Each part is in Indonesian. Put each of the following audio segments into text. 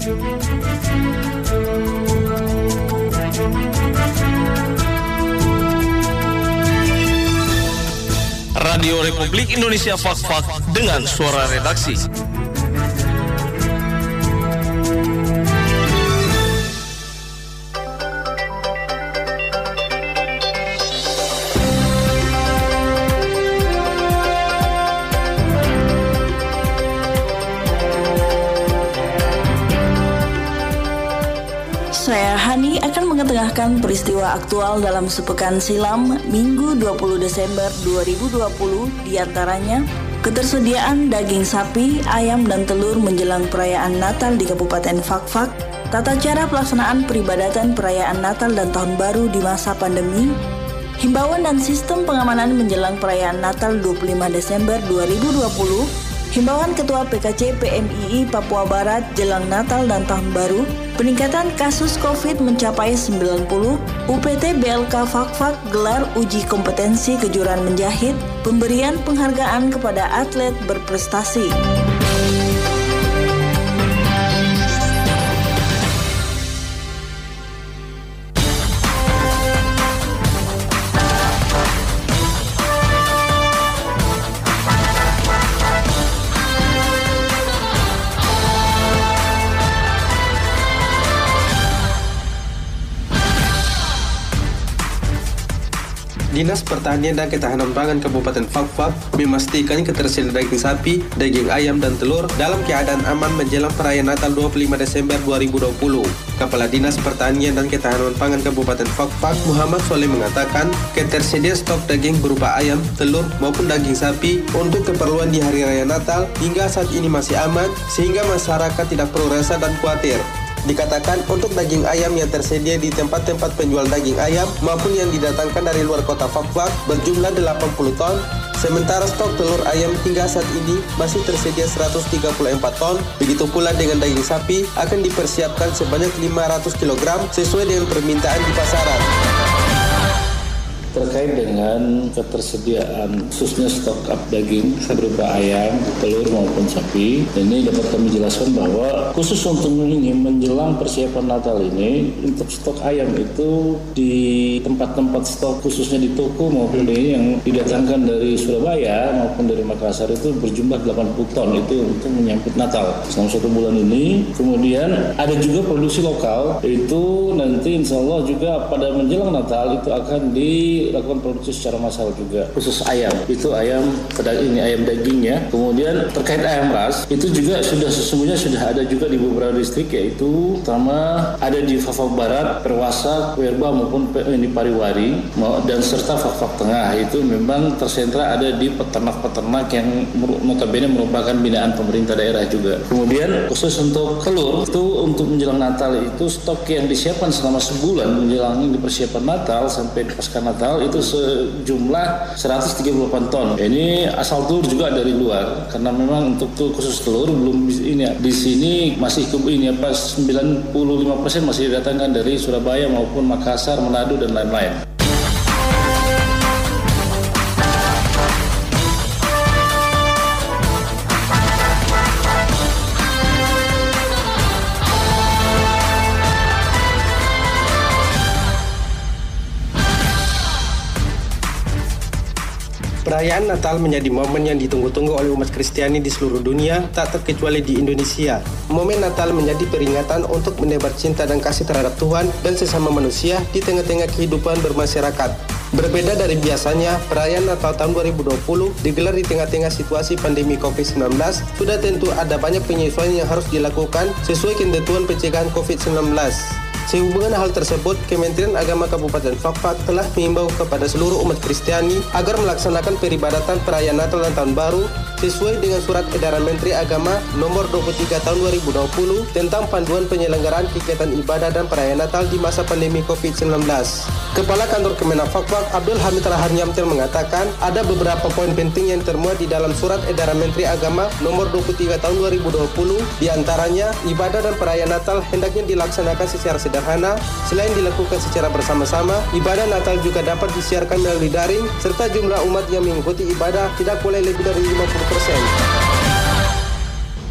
Radio Republik Indonesia Fak-Fak dengan suara redaksi. Akan mengetengahkan peristiwa aktual dalam sepekan silam Minggu 20 Desember 2020 di antaranya ketersediaan daging sapi, ayam, dan telur menjelang perayaan Natal di Kabupaten Fakfak, tata cara pelaksanaan peribadatan perayaan Natal dan Tahun Baru di masa pandemi, himbauan dan sistem pengamanan menjelang perayaan Natal 25 Desember 2020, Himbauan Ketua PKC PMII Papua Barat jelang Natal dan Tahun Baru, peningkatan kasus COVID mencapai 90, UPT BLK Fakfak gelar uji kompetensi kejuaraan menjahit, pemberian penghargaan kepada atlet berprestasi. Dinas Pertanian dan Ketahanan Pangan Kabupaten Fakfak memastikan ketersediaan daging sapi, daging ayam, dan telur dalam keadaan aman menjelang perayaan Natal 25 Desember 2020. Kepala Dinas Pertanian dan Ketahanan Pangan Kabupaten Fakfak Muhammad Soleh mengatakan ketersediaan stok daging berupa ayam, telur, maupun daging sapi untuk keperluan di hari raya Natal hingga saat ini masih aman sehingga masyarakat tidak perlu resah dan khawatir. Dikatakan untuk daging ayam yang tersedia di tempat-tempat penjual daging ayam maupun yang didatangkan dari luar kota Fakfak berjumlah 80 ton, sementara stok telur ayam hingga saat ini masih tersedia 134 ton. Begitu pula dengan daging sapi akan dipersiapkan sebanyak 500 kg sesuai dengan permintaan di pasaran terkait dengan ketersediaan khususnya stok up daging berupa ayam, telur maupun sapi. Ini dapat kami jelaskan bahwa khusus untuk ini menjelang persiapan Natal ini untuk stok ayam itu di tempat-tempat stok khususnya di toko maupun di yang didatangkan dari Surabaya maupun dari Makassar itu berjumlah 80 ton itu untuk menyambut Natal selama satu bulan ini. Kemudian ada juga produksi lokal itu nanti insya Allah juga pada menjelang Natal itu akan di dilakukan produksi secara massal juga khusus ayam. Itu ayam pedaging ini ayam dagingnya. Kemudian terkait ayam ras itu juga sudah sesungguhnya sudah ada juga di beberapa distrik yaitu pertama ada di Fafak Barat Perwasa Werba maupun di Pariwari dan serta Fafak Tengah. Itu memang tersentra ada di peternak-peternak yang notabene merupakan binaan pemerintah daerah juga. Kemudian khusus untuk telur itu untuk menjelang Natal itu stok yang disiapkan selama sebulan menjelang persiapan Natal sampai pasca Natal Natal itu sejumlah 138 ton. Ini asal telur juga dari luar karena memang untuk tuh khusus telur belum ini di sini masih ini apa 95% masih didatangkan dari Surabaya maupun Makassar, Manado dan lain-lain. Perayaan Natal menjadi momen yang ditunggu-tunggu oleh umat Kristiani di seluruh dunia, tak terkecuali di Indonesia. Momen Natal menjadi peringatan untuk menebar cinta dan kasih terhadap Tuhan dan sesama manusia di tengah-tengah kehidupan bermasyarakat. Berbeda dari biasanya, perayaan Natal tahun 2020 digelar di tengah-tengah situasi pandemi COVID-19, sudah tentu ada banyak penyesuaian yang harus dilakukan sesuai ketentuan pencegahan COVID-19. Sehubungan hal tersebut, Kementerian Agama Kabupaten Fakfak telah mengimbau kepada seluruh umat Kristiani agar melaksanakan peribadatan perayaan Natal dan Tahun Baru sesuai dengan surat edaran Menteri Agama nomor 23 tahun 2020 tentang panduan penyelenggaraan kegiatan ibadah dan perayaan Natal di masa pandemi COVID-19. Kepala Kantor Kemenak Fakfak Abdul Hamid Rahar Nyamtil mengatakan ada beberapa poin penting yang termuat di dalam surat edaran Menteri Agama nomor 23 tahun 2020 di antaranya ibadah dan perayaan Natal hendaknya dilaksanakan secara sederhana selain dilakukan secara bersama-sama, ibadah Natal juga dapat disiarkan melalui daring, serta jumlah umat yang mengikuti ibadah tidak boleh lebih dari 50%.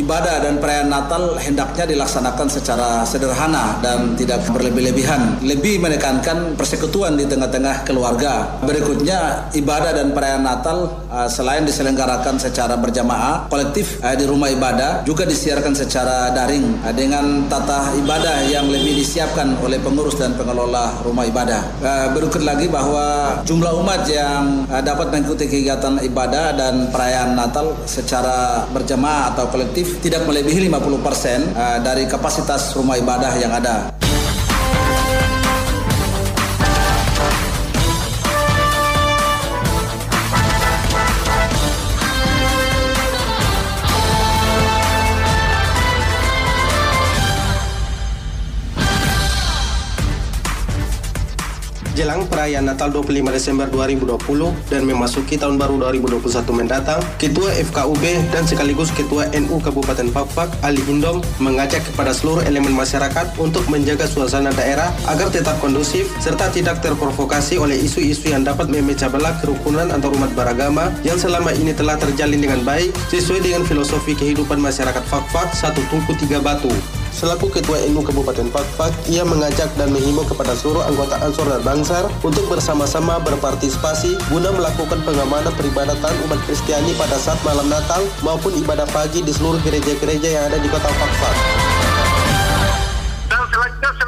Ibadah dan perayaan Natal hendaknya dilaksanakan secara sederhana dan tidak berlebih-lebihan. Lebih menekankan persekutuan di tengah-tengah keluarga. Berikutnya, ibadah dan perayaan Natal uh, selain diselenggarakan secara berjamaah, kolektif uh, di rumah ibadah juga disiarkan secara daring uh, dengan tata ibadah yang lebih disiapkan oleh pengurus dan pengelola rumah ibadah. Berikut lagi bahwa jumlah umat yang dapat mengikuti kegiatan ibadah dan perayaan Natal secara berjamaah atau kolektif tidak melebihi 50% eh, dari kapasitas rumah ibadah yang ada. Jelang perayaan Natal 25 Desember 2020 dan memasuki tahun baru 2021 mendatang, Ketua FKUB dan sekaligus Ketua NU Kabupaten Fakfak, Ali Hindom, mengajak kepada seluruh elemen masyarakat untuk menjaga suasana daerah agar tetap kondusif serta tidak terprovokasi oleh isu-isu yang dapat memecah belah kerukunan antar umat beragama yang selama ini telah terjalin dengan baik sesuai dengan filosofi kehidupan masyarakat Fakfak satu tungku tiga batu. Selaku Ketua NU Kabupaten Fakfak, ia mengajak dan menghimbau kepada seluruh anggota Ansor dan Bangsar untuk bersama-sama berpartisipasi guna melakukan pengamanan peribadatan umat Kristiani pada saat malam Natal maupun ibadah pagi di seluruh gereja-gereja yang ada di kota Fakfak.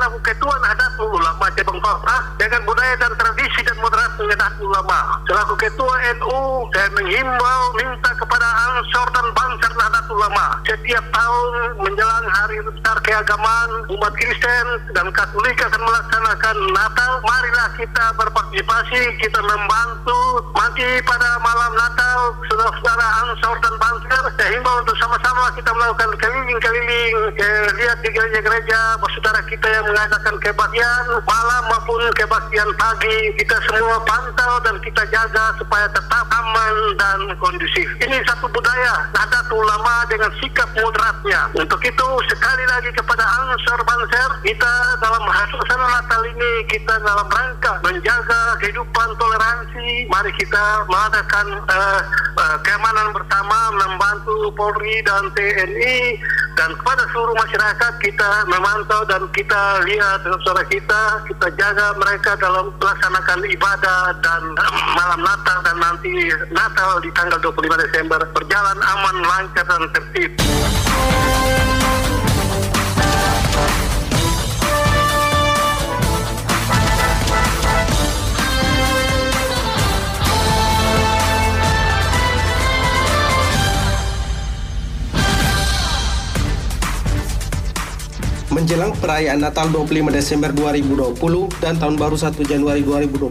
Selaku Ketua Nahdlatul Ulama Cabang Fakfak dengan budaya dan tradisi dan moderat Nahdlatul Ulama. Selaku Ketua NU, saya menghimbau minta kepada Ansor dan Bangsar Nahdlatul Ulama setiap tahun menjelang hari besar keagamaan umat Kristen dan Katolik akan melaksanakan Natal. Marilah kita berpartisipasi, kita membantu. Nanti pada malam Natal, saudara-saudara Ansor dan Bangsar, saya himbau untuk sama-sama kita melakukan keliling-keliling, ke lihat di gereja-gereja, saudara kita yang mengadakan kebaktian malam maupun kebaktian pagi. Kita semua pantau dan kita jaga supaya tetap aman dan kondusif. Ini satu budaya Nahdlatul Ulama dengan sikap moderatnya. Untuk itu sekali lagi kepada Ansor Banser, kita dalam suasana Natal ini kita dalam rangka menjaga kehidupan toleransi. Mari kita mengadakan uh, uh, keamanan bersama, membantu Polri dan TNI dan kepada seluruh masyarakat kita memantau dan kita lihat saudara kita, kita jaga mereka dalam melaksanakan ibadah dan malam Natal dan nanti Natal di tanggal 25 Desember berjalan aman, lancar dan tertib. Menjelang perayaan Natal 25 Desember 2020 dan Tahun Baru 1 Januari 2021,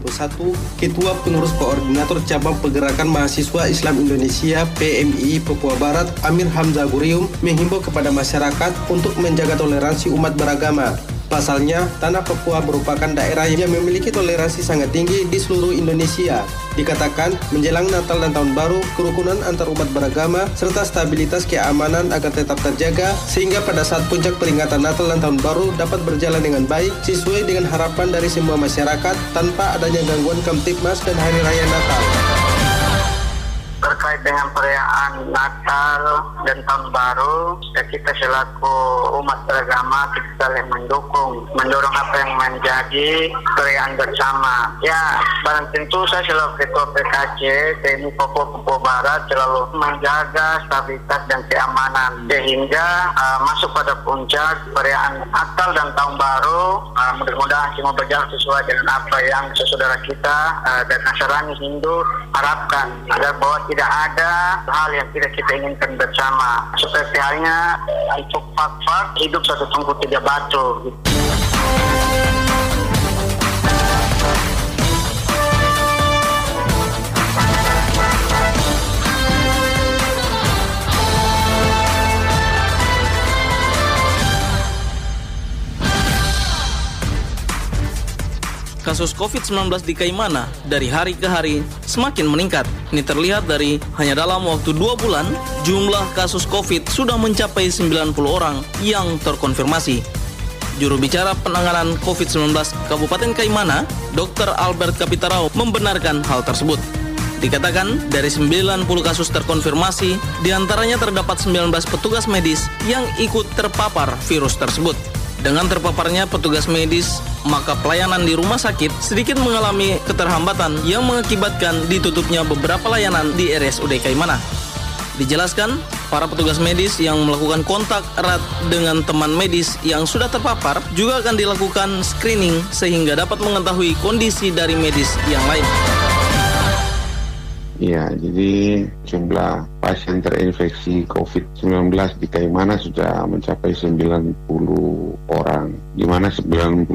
Ketua Pengurus Koordinator Cabang Pergerakan Mahasiswa Islam Indonesia PMI Papua Barat Amir Hamzah Gurium menghimbau kepada masyarakat untuk menjaga toleransi umat beragama Pasalnya, tanah Papua merupakan daerah yang memiliki toleransi sangat tinggi di seluruh Indonesia. Dikatakan, menjelang Natal dan Tahun Baru, kerukunan antar umat beragama serta stabilitas keamanan akan tetap terjaga sehingga pada saat puncak peringatan Natal dan Tahun Baru dapat berjalan dengan baik sesuai dengan harapan dari semua masyarakat tanpa adanya gangguan Kamtipmas dan Hari Raya Natal dengan perayaan Natal dan Tahun Baru, ya kita selaku umat beragama kita saling mendukung, mendorong apa yang menjadi perayaan bersama. Ya, barang tentu saya selaku Ketua PKC TNI Papua Papua Barat selalu menjaga stabilitas dan keamanan sehingga uh, masuk pada puncak perayaan Natal dan Tahun Baru uh, mudah-mudahan semua berjalan sesuai dengan apa yang saudara kita uh, dan Nasrani Hindu harapkan agar bahwa tidak ada hal yang tidak kita inginkan bersama. Seperti halnya untuk fak-fak hidup satu tungku tiga batu. Kasus COVID-19 di Kaimana dari hari ke hari semakin meningkat. Ini terlihat dari hanya dalam waktu dua bulan, jumlah kasus COVID sudah mencapai 90 orang yang terkonfirmasi. Juru bicara penanganan COVID-19 Kabupaten Kaimana, Dr. Albert Kapitarau, membenarkan hal tersebut. Dikatakan dari 90 kasus terkonfirmasi, di antaranya terdapat 19 petugas medis yang ikut terpapar virus tersebut. Dengan terpaparnya petugas medis, maka pelayanan di rumah sakit sedikit mengalami keterhambatan yang mengakibatkan ditutupnya beberapa layanan di RSUD Kaimana. Dijelaskan, para petugas medis yang melakukan kontak erat dengan teman medis yang sudah terpapar juga akan dilakukan screening sehingga dapat mengetahui kondisi dari medis yang lain. Ya, jadi jumlah pasien terinfeksi COVID-19 di Kaimana sudah mencapai 90 orang, di mana 90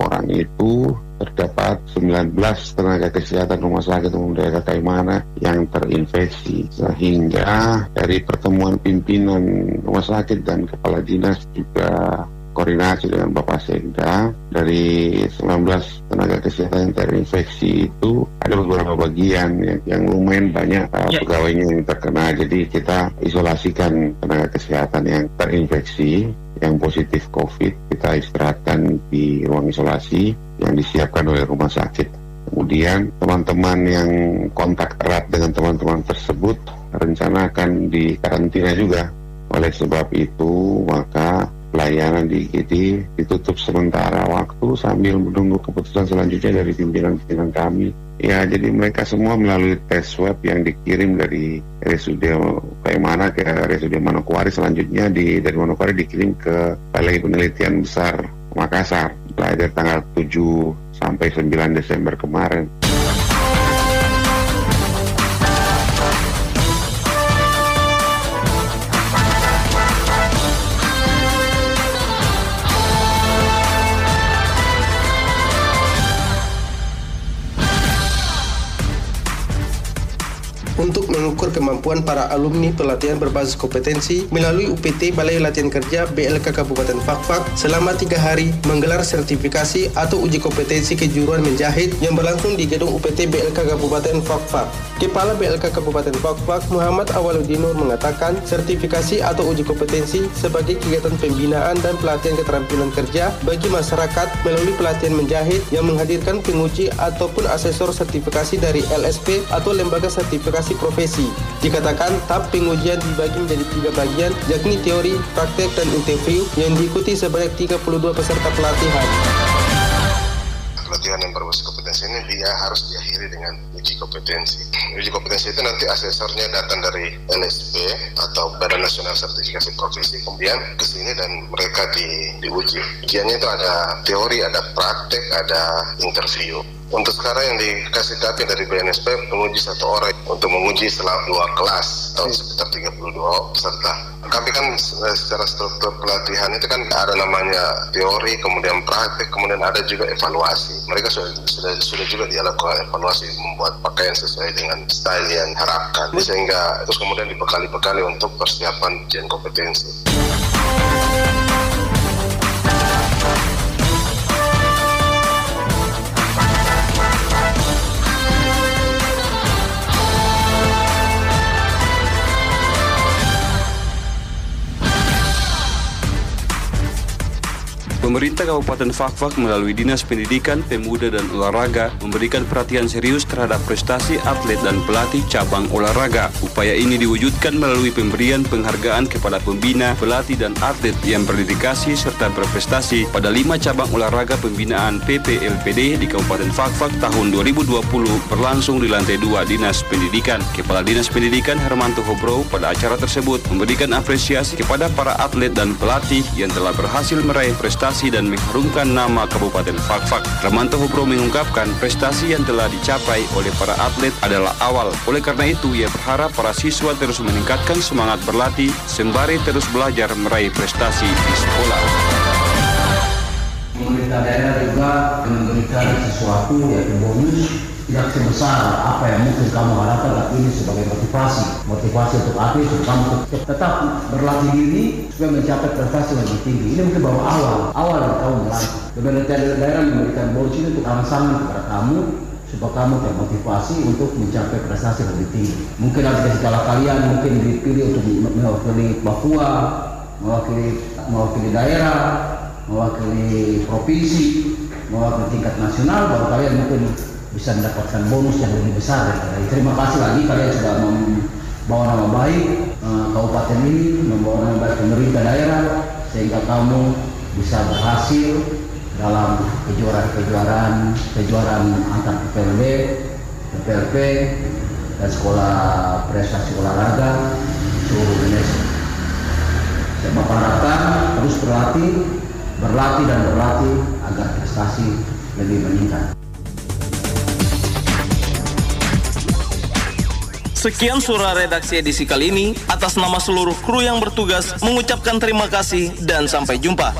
orang itu terdapat 19 tenaga kesehatan rumah sakit umum daerah Kaimana yang terinfeksi. Sehingga dari pertemuan pimpinan rumah sakit dan kepala dinas juga koordinasi dengan Bapak Sekda dari 19 tenaga kesehatan yang terinfeksi itu ada beberapa bagian yang, yang lumayan banyak uh, ya. pegawainya yang terkena. Jadi kita isolasikan tenaga kesehatan yang terinfeksi yang positif COVID kita istirahatkan di ruang isolasi yang disiapkan oleh rumah sakit. Kemudian teman-teman yang kontak erat dengan teman-teman tersebut rencana akan dikarantina juga. Oleh sebab itu maka pelayanan di IGD ditutup sementara waktu sambil menunggu keputusan selanjutnya dari pimpinan-pimpinan kami. Ya, jadi mereka semua melalui tes swab yang dikirim dari RSUD kayak mana ke RSUD Manokwari selanjutnya di dari Manokwari dikirim ke Balai Penelitian Besar Makassar mulai dari tanggal 7 sampai 9 Desember kemarin. Kemampuan para alumni pelatihan berbasis kompetensi melalui UPT Balai Latihan Kerja BLK Kabupaten Fakfak selama tiga hari menggelar sertifikasi atau uji kompetensi kejuruan menjahit yang berlangsung di gedung UPT BLK Kabupaten Fakfak. Kepala BLK Kabupaten Fakfak Muhammad Awaludinur mengatakan sertifikasi atau uji kompetensi sebagai kegiatan pembinaan dan pelatihan keterampilan kerja bagi masyarakat melalui pelatihan menjahit yang menghadirkan penguji ataupun asesor sertifikasi dari LSP atau lembaga sertifikasi profesi. Dikatakan tahap pengujian dibagi menjadi tiga bagian, yakni teori, praktek, dan interview yang diikuti sebanyak 32 peserta pelatihan pelatihan yang berbasis kompetensi ini dia harus diakhiri dengan uji kompetensi. Uji kompetensi itu nanti asesornya datang dari LSP atau Badan Nasional Sertifikasi Profesi, kemudian ke sini dan mereka di, diuji. Ujiannya itu ada teori, ada praktek, ada interview. Untuk sekarang yang dikasih data dari BNSP penguji satu orang untuk menguji selama dua kelas atau sekitar 32 peserta. Kami kan secara struktur pelatihan itu kan ada namanya teori, kemudian praktik, kemudian ada juga evaluasi. Mereka sudah sudah, sudah juga dilakukan evaluasi membuat pakaian sesuai dengan style yang harapkan sehingga terus kemudian dibekali-bekali untuk persiapan ujian kompetensi. Pemerintah Kabupaten Fakfak melalui Dinas Pendidikan, Pemuda dan Olahraga memberikan perhatian serius terhadap prestasi atlet dan pelatih cabang olahraga. Upaya ini diwujudkan melalui pemberian penghargaan kepada pembina, pelatih dan atlet yang berdedikasi serta berprestasi pada lima cabang olahraga pembinaan PPLPD di Kabupaten Fakfak tahun 2020 berlangsung di lantai dua Dinas Pendidikan. Kepala Dinas Pendidikan Hermanto Hobro pada acara tersebut memberikan apresiasi kepada para atlet dan pelatih yang telah berhasil meraih prestasi prestasi dan mengharumkan nama Kabupaten Fakfak. Ramanto Hubro mengungkapkan prestasi yang telah dicapai oleh para atlet adalah awal. Oleh karena itu, ia berharap para siswa terus meningkatkan semangat berlatih sembari terus belajar meraih prestasi di sekolah. Pemerintah daerah juga memberikan sesuatu yaitu bonus tidak sebesar apa yang mungkin kamu harapkan tapi ini sebagai motivasi. Motivasi untuk atlet untuk kamu tetap berlatih diri supaya mencapai prestasi lebih tinggi. Ini mungkin baru awal awal yang kamu melatih. Pemerintah daerah memberikan bonus ini untuk rangsangan kepada kamu supaya kamu termotivasi untuk mencapai prestasi lebih tinggi. Mungkin ada segala kalian mungkin dipilih untuk mewakili Papua mewakili mewakili daerah mewakili provinsi mewakili tingkat nasional baru kalian mungkin bisa mendapatkan bonus yang lebih besar. Terima kasih lagi kalian sudah membawa nama baik uh, kabupaten ini, membawa nama baik pemerintah daerah, sehingga kamu bisa berhasil dalam kejuaraan-kejuaraan kejuaraan antar PPLB, PPLP, dan sekolah prestasi olahraga seluruh Indonesia. Saya harapkan terus berlatih, berlatih dan berlatih agar prestasi lebih meningkat. Sekian surah redaksi edisi kali ini. Atas nama seluruh kru yang bertugas mengucapkan terima kasih dan sampai jumpa.